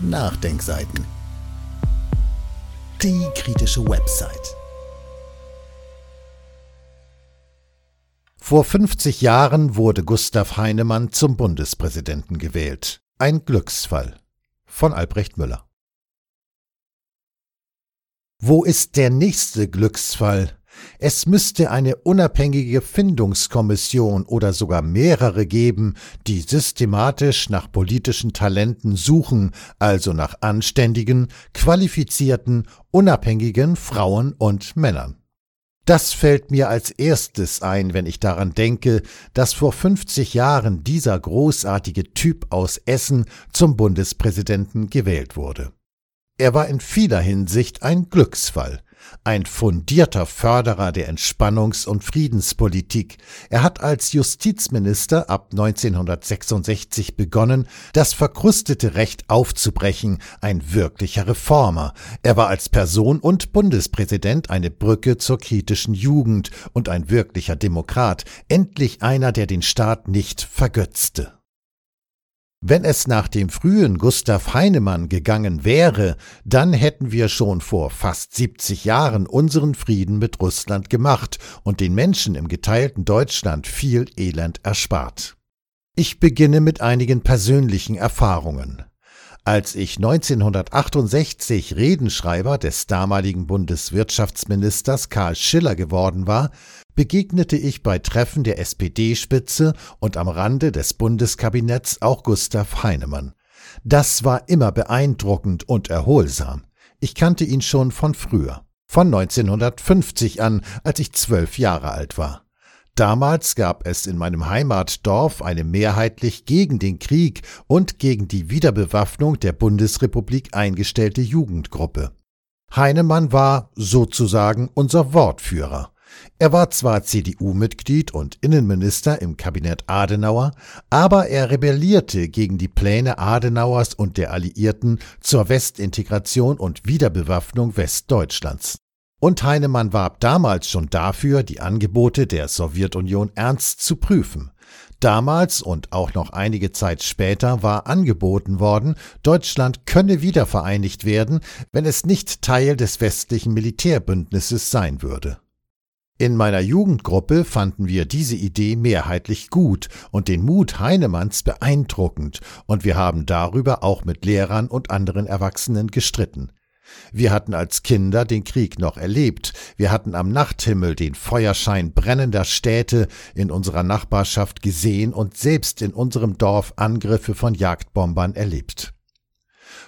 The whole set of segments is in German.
Nachdenkseiten. Die kritische Website. Vor 50 Jahren wurde Gustav Heinemann zum Bundespräsidenten gewählt. Ein Glücksfall. Von Albrecht Müller. Wo ist der nächste Glücksfall? Es müsste eine unabhängige Findungskommission oder sogar mehrere geben, die systematisch nach politischen Talenten suchen, also nach anständigen, qualifizierten, unabhängigen Frauen und Männern. Das fällt mir als erstes ein, wenn ich daran denke, dass vor 50 Jahren dieser großartige Typ aus Essen zum Bundespräsidenten gewählt wurde. Er war in vieler Hinsicht ein Glücksfall, ein fundierter Förderer der Entspannungs- und Friedenspolitik. Er hat als Justizminister ab 1966 begonnen, das verkrustete Recht aufzubrechen, ein wirklicher Reformer. Er war als Person und Bundespräsident eine Brücke zur kritischen Jugend und ein wirklicher Demokrat, endlich einer, der den Staat nicht vergötzte. Wenn es nach dem frühen Gustav Heinemann gegangen wäre, dann hätten wir schon vor fast 70 Jahren unseren Frieden mit Russland gemacht und den Menschen im geteilten Deutschland viel Elend erspart. Ich beginne mit einigen persönlichen Erfahrungen. Als ich 1968 Redenschreiber des damaligen Bundeswirtschaftsministers Karl Schiller geworden war, begegnete ich bei Treffen der SPD-Spitze und am Rande des Bundeskabinetts auch Gustav Heinemann. Das war immer beeindruckend und erholsam. Ich kannte ihn schon von früher, von 1950 an, als ich zwölf Jahre alt war. Damals gab es in meinem Heimatdorf eine mehrheitlich gegen den Krieg und gegen die Wiederbewaffnung der Bundesrepublik eingestellte Jugendgruppe. Heinemann war sozusagen unser Wortführer. Er war zwar CDU-Mitglied und Innenminister im Kabinett Adenauer, aber er rebellierte gegen die Pläne Adenauers und der Alliierten zur Westintegration und Wiederbewaffnung Westdeutschlands. Und Heinemann warb damals schon dafür, die Angebote der Sowjetunion ernst zu prüfen. Damals und auch noch einige Zeit später war angeboten worden, Deutschland könne wiedervereinigt werden, wenn es nicht Teil des westlichen Militärbündnisses sein würde. In meiner Jugendgruppe fanden wir diese Idee mehrheitlich gut und den Mut Heinemanns beeindruckend, und wir haben darüber auch mit Lehrern und anderen Erwachsenen gestritten. Wir hatten als Kinder den Krieg noch erlebt, wir hatten am Nachthimmel den Feuerschein brennender Städte in unserer Nachbarschaft gesehen und selbst in unserem Dorf Angriffe von Jagdbombern erlebt.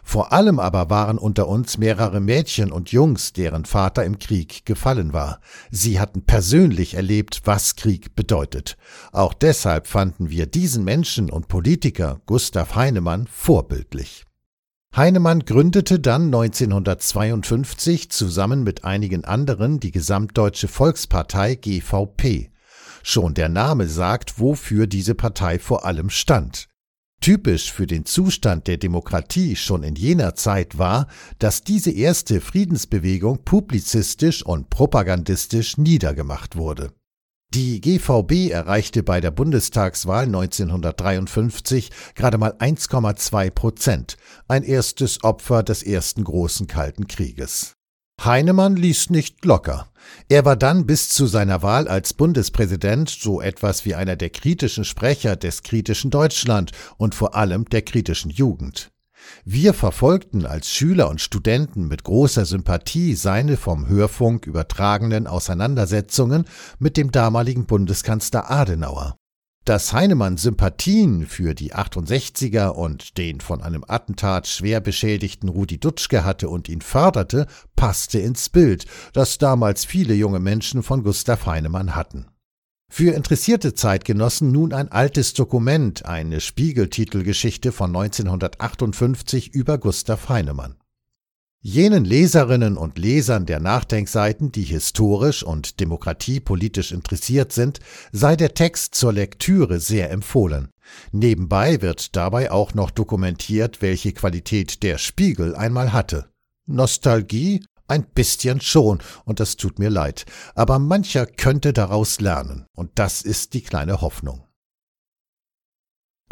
Vor allem aber waren unter uns mehrere Mädchen und Jungs, deren Vater im Krieg gefallen war. Sie hatten persönlich erlebt, was Krieg bedeutet. Auch deshalb fanden wir diesen Menschen und Politiker Gustav Heinemann vorbildlich. Heinemann gründete dann 1952 zusammen mit einigen anderen die Gesamtdeutsche Volkspartei GVP. Schon der Name sagt, wofür diese Partei vor allem stand. Typisch für den Zustand der Demokratie schon in jener Zeit war, dass diese erste Friedensbewegung publizistisch und propagandistisch niedergemacht wurde. Die GVB erreichte bei der Bundestagswahl 1953 gerade mal 1,2 Prozent, ein erstes Opfer des ersten großen Kalten Krieges. Heinemann ließ nicht locker. Er war dann bis zu seiner Wahl als Bundespräsident so etwas wie einer der kritischen Sprecher des kritischen Deutschland und vor allem der kritischen Jugend. Wir verfolgten als Schüler und Studenten mit großer Sympathie seine vom Hörfunk übertragenen Auseinandersetzungen mit dem damaligen Bundeskanzler Adenauer. Dass Heinemann Sympathien für die 68er und den von einem Attentat schwer beschädigten Rudi Dutschke hatte und ihn förderte, passte ins Bild, das damals viele junge Menschen von Gustav Heinemann hatten. Für interessierte Zeitgenossen nun ein altes Dokument, eine Spiegeltitelgeschichte von 1958 über Gustav Heinemann. Jenen Leserinnen und Lesern der Nachdenkseiten, die historisch und demokratiepolitisch interessiert sind, sei der Text zur Lektüre sehr empfohlen. Nebenbei wird dabei auch noch dokumentiert, welche Qualität der Spiegel einmal hatte. Nostalgie ein bisschen schon, und das tut mir leid, aber mancher könnte daraus lernen, und das ist die kleine Hoffnung.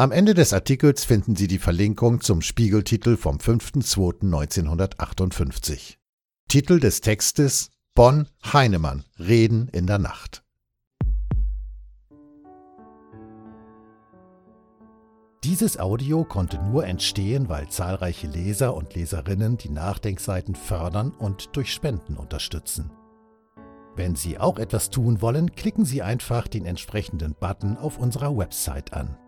Am Ende des Artikels finden Sie die Verlinkung zum Spiegeltitel vom 5.2.1958. Titel des Textes Bonn Heinemann Reden in der Nacht. Dieses Audio konnte nur entstehen, weil zahlreiche Leser und Leserinnen die Nachdenkseiten fördern und durch Spenden unterstützen. Wenn Sie auch etwas tun wollen, klicken Sie einfach den entsprechenden Button auf unserer Website an.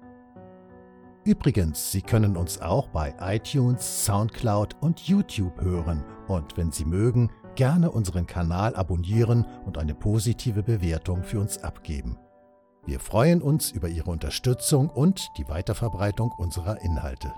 Übrigens, Sie können uns auch bei iTunes, SoundCloud und YouTube hören und wenn Sie mögen, gerne unseren Kanal abonnieren und eine positive Bewertung für uns abgeben. Wir freuen uns über Ihre Unterstützung und die Weiterverbreitung unserer Inhalte.